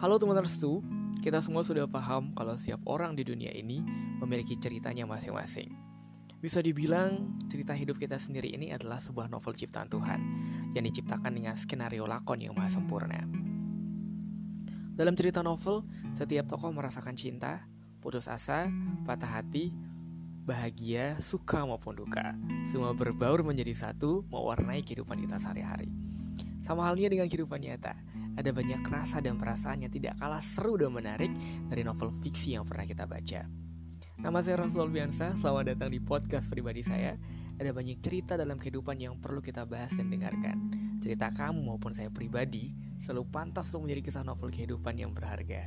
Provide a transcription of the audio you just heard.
Halo teman restu, kita semua sudah paham kalau setiap orang di dunia ini memiliki ceritanya masing-masing. Bisa dibilang cerita hidup kita sendiri ini adalah sebuah novel ciptaan Tuhan yang diciptakan dengan skenario lakon yang maha sempurna. Dalam cerita novel, setiap tokoh merasakan cinta, putus asa, patah hati, bahagia, suka maupun duka. Semua berbaur menjadi satu, mewarnai kehidupan kita sehari-hari. Sama halnya dengan kehidupan nyata, ada banyak rasa dan perasaan yang tidak kalah seru dan menarik dari novel fiksi yang pernah kita baca. Nama saya Rasul Biansa, selamat datang di podcast pribadi saya. Ada banyak cerita dalam kehidupan yang perlu kita bahas dan dengarkan. Cerita kamu maupun saya pribadi selalu pantas untuk menjadi kisah novel kehidupan yang berharga.